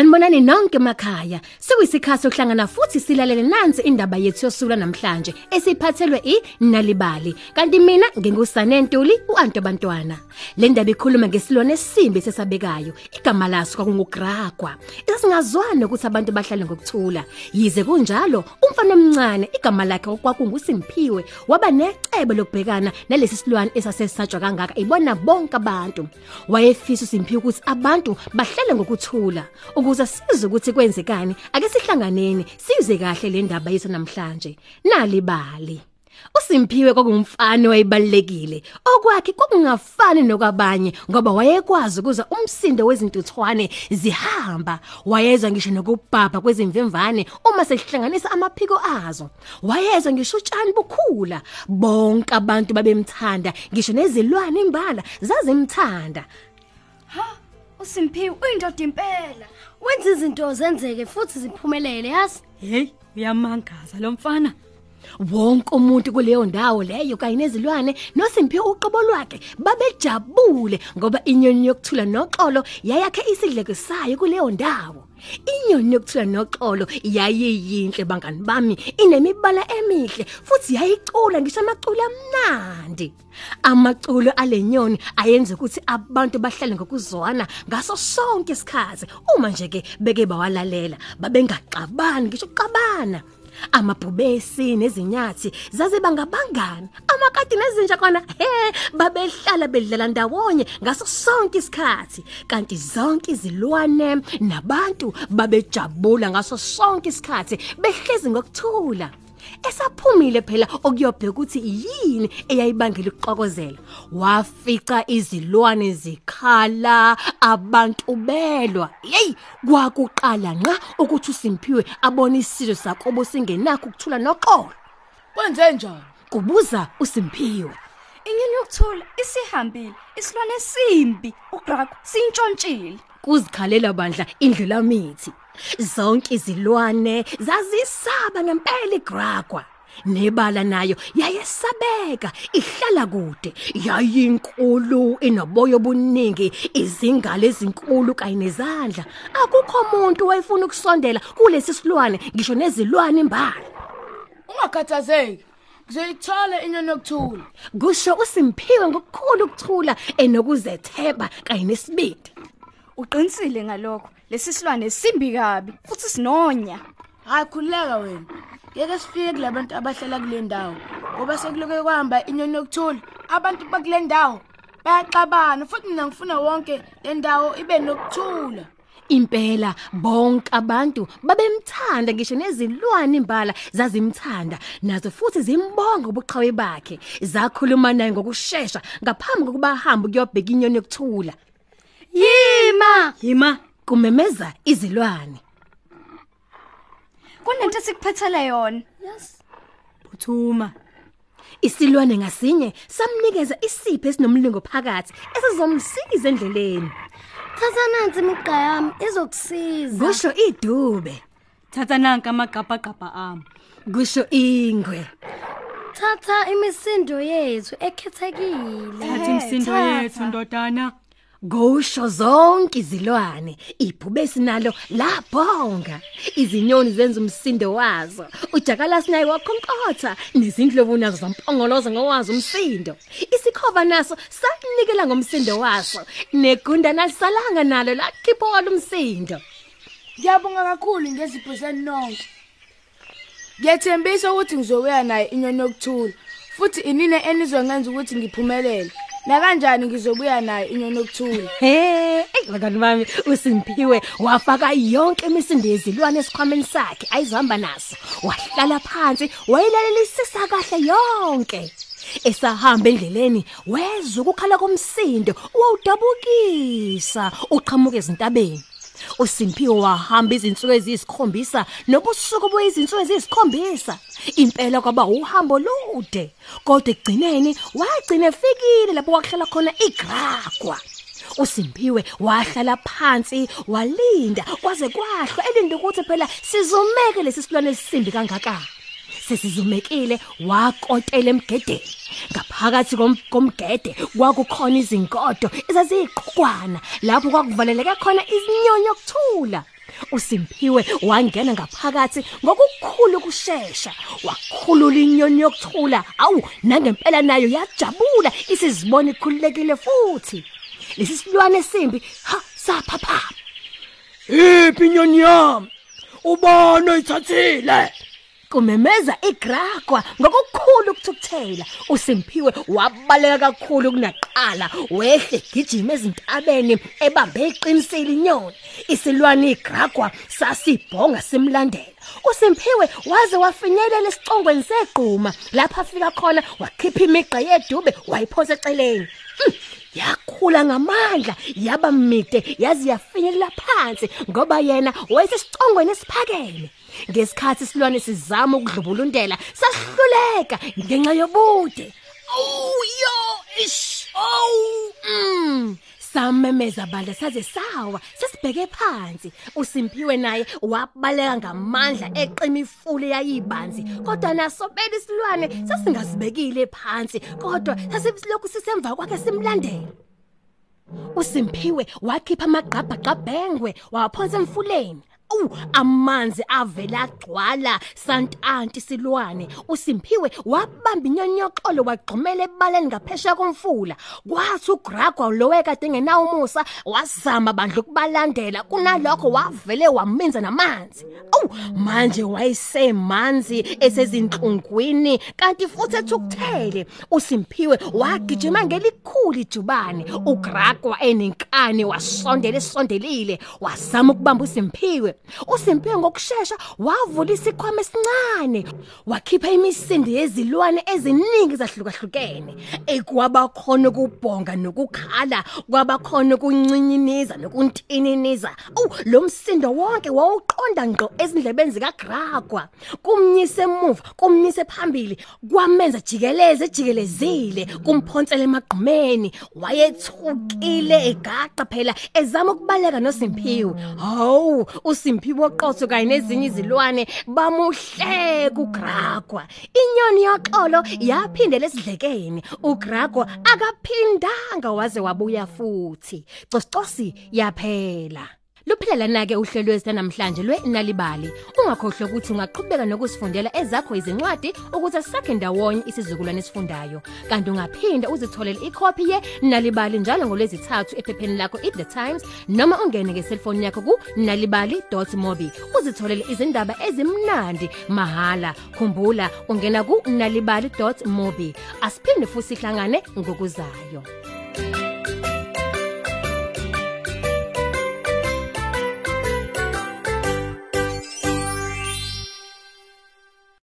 Sanibonani nonke emakhaya. Sekuyisikhathi sokuhlangana futhi silalele nansi indaba yethu yosuku namhlanje esiphathelwe iNalibali. Kanti mina ngingusane Ntuli uAnto Bantwana. Le ndaba ikhuluma ngesilwane esimbi sesabekayo. Igama laso kwakungugrakwa. Isingazwana ukuthi abantu bahlale ngokuthula. Yize kunjalo, umfana omncane igama lakhe kwakunguSimphiwe waba necebo lokubhekana nalesi silwane esasesatshwa kangaka ibona bonke abantu. Wayefisa uSimphiwe ukuthi abantu bahlale ngokuthula. Ukuze size ukuthi kwenzekani. Ake sihlanganeni size kahle le ndaba yethu namhlanje. Nalibali uSimphiwe kwakungumfana wayebalekile okwakhe kwakungafani nokwabanye ngoba wayekwazi ukuza umsindo wezintuthwane zihamba. Wayezwa ngisho nokubhabha kwezimvemvane uma sehlanganisa amaphiko azo. Wayezwa ngisho utshani bukhula. Bonke abantu babemthanda ngisho nezilwane imbala zazimthanda. Ha, uSimphiwe uyindoda impela. wenza izinto zenzeke futhi ziphumelele yazi Hey, uyamangaza lo mfana. wonke umuntu kuleyo ndawo leyo kanye nezilwane noSimphiwe uqobo lwakhe babejabule ngoba inyoni yokuthula noxolo yayakhe isidleke sayo kuleyo ndawo inyoni yokuthula noxolo yayiyinhle bangani bami. Inemibala emihle futhi yayicula ngisho amaculo amnandi. Amaculo alenyoni ayenza ukuthi abantu bahlale ngokuzwana ngaso sonke isikhathi. Uma nje ke beke bawalalela babengaxabani ngisho uqabana amabhubesi nezinyathi zaze bangabangani amakati nezinja kona he babehlala bedlala ndawonye ngaso sonke isikhathi. Kanti zonke izilwane nabantu babejabula ngaso sonke isikhathi behlezi ngokuthula. Esaphumile phela okuyobheka ukuthi yini eyayibangela ukuxokozela wafica izilwane zikhala abantu belwa hey kwakuqala nqa ukuthi uSimphiwe abone isizwe sakobo singenakho ukuthula noxolo Kwenze njani? kubuza uSimphiwe Inyoni yokuthula isihambile, isilwane simbi, uGrakwa sintshontshile. Kuzikhalela bandla indlela mithi zonke izilwane zazisaba ngempela igragwa. Nebala nayo yayesabeka ihlala kude. Yayinkulu inoboyo obuningi izingalo ezinkulu kanye nezandla. Akukho umuntu wayefuna ukusondela kulesi silwane ngisho nezilwane imbala Ungakhathazeki. Ngizoyithola inyoni yokuthula. kusho uSimphiwe ngokukhulu ukuthula enokuzethemba kanye nesibindi. Uqinisile ngalokho. Lesi silwane simbi kabi futhi sinonya. Hayi khuleka wena. Ngeke sifike kulabantu abahlala kule ndawo. Ngoba sekuloke kwahamba inyoni yokuthula. Abantu bakule ndawo bayaxabana futhi mina ngifuna wonke le ndawo ibe nokuthula. Impela bonke abantu babemthanda ngisho nezilwane imbala zazimthanda nazo futhi zimbonga ubuqhawe bakhe zakhuluma naye ngokusheshsha ngaphambi kokuba ahambe ukuyobheka inyoni yokuthula yima! Yima, kumemeza izilwane. Kunento esikuphethele yona. phuthuma. isilwane ngasinye samnikeza isipho esinomlingo phakathi esizomsiza endleleni? Thatha nansi imigqa yami izokusiza. Kusho idube. Thatha nanka amagqabhagqabha ami. kusho ingwe. Thatha imisindo yethu ekhethekile. Thatha imsindo yethu ndodana. Gosho zonke izilwane ibhubesi nalo labhonga izinyoni zenza umsindo wazo ujakalasi naye wakhonkotha nezindlovu nazo zampongoloza ngowazo umsindo isikhova naso sanikela ngomsindo waso negunda nalisalanga nalo lakhipha walo umsindo Ngiyabonga kakhulu ngezipho zenu nonke. Ngiyethembisa ukuthi ngizobuya naye inyoni yokuthula. Futhi inine enizongenza ukuthi ngiphumelele. Na kanjani ngizobuya naye inyoni yokuthula. He, bangani bami uSimphiwe wafaka yonke imisindo yezilwane esikhwameni sakhe ayizihamba naso. Wahlala phansi, wayilalelisisa kahle yonke. Esahamba endleleni wezwa ukukhala komsindo, wawudabukisa, uqhamuka ezintabeni. uSimphiwe wahamba izinsuku eziyisikhombisa nobusuku boyizinsuku eziyisikhombisa impela kwaba uhambo lude kodwa egcineni wagcina efikile lapho kwakuhlala khona igragwa. uSimphiwe wahlala phansi walinda kwaze kwahlwa. Elinda ukuthi phela sizomeke lesi silwane esimbi kangaka. Sesizumekile wakotela emgedeni. Ngaphakathi kom- komgede kwakukhona izinkodo ezaziyiqhukwana lapho kwakuvaleleke khona izinyoni yokuthula. uSimphiwe wangena ngaphakathi ngokukhulu ukusheshsha wakhulula inyoni yokuthula awu nangempela nayo yajabula isizibona ikhululekile futhi lesi silwane esimbi ha saphapha Iphi inyoni yami? Ubani oyithathile? Kumemeza igragwa ngokukhulu ukuthukuthela. uSimphiwe wabaleka kakhulu kunaqala wehle gijima ezintabeni ebambe iqinisile inyoni. Isilwane igragwa sasibhonga simlandela. uSimphiwe waze wafinyelela esicongweni segquma lapha afika khona wakhipha imigqa yedube wayiphosa eceleni. Hmm, yakhula ngamandla yaba mide yazi yafinyelela phansi ngoba yena wayesesicongweni esiphakeme. Ngesikhathi isilwane sizama ukudlubulundela sahluleka ngenxa yobude. Oh yo ish oh mm. Samemeza bandla saze sawa sesibheke phansi. uSimphiwe naye wabaleka ngamandla eqima ifule yayibanzi. Kodwa naso bela isilwane sasingazibekile phansi. Kodwa sasisilokhu sisemva kwakhe simlandela uSimphiwe wakhipha amagqabha qabhengwe waphonsa emfuleni. Awu amanzi avela agcwala. Santanti silwane uSimphiwe wabamba inyonyoxolo wagqumela ebaleni ngaphesha komfula. Kwathi uGragwa lowe kade engenawo umusa wazama bandla ukubalandela. Kunalokho wavele waminza namanzi. Awu manje wayesemanzi esezinhlungwini kanti futhi ethukuthele uSimphiwe wagijima ngelikhulu ijubane. uGragwa enenkani wasondela esondelile wazama ukubamba uSimphiwe uSimphiwe ngokusheshsha wavula isikhwama esincane wakhipha imisindi yezilwane eziningi zahlukahlukene ekwaba khona ukubhonga nokukhala kwaba khona ukuncinyiniza nokuntininiza awu lo msindo wonke wawuqonda ngqo ezindlebeni zikaGragwa. Kumnyise emuva kumnyise phambili kwamenza jikeleze jikelezile kumphonsela emagqumeni. Wayethukile egaqa phela ezama ukubaleka noSimphiwe hawu uSimphiwe oqotho kanye nezinye izilwane bamuhle kuGragwa inyoni yoxolo yaphindela esidlekeni uGragwa akaphindanga waze wabuya futhi. Cosicosi yaphela. Luphela nake uhlelo lwethu namhlanje lweNalibali. Ungakhohlwa ukuthi ungaqhubeka nokusifundela ezakho izincwadi ukuze sakhe ndawonye isizukulwane esifundayo. Kanti ungaphinda uzitholele ikhophi yeNalibali njalo ngolwezithathu ephepheni lakho iThe Times noma ungene ngeselfoni yakho ku nalibali.mobi. Uzitholele izindaba ezimnandi mahala. Khumbula ungena ku nalibali.mobi. Asiphinde futhi sihlangane ngokuzayo.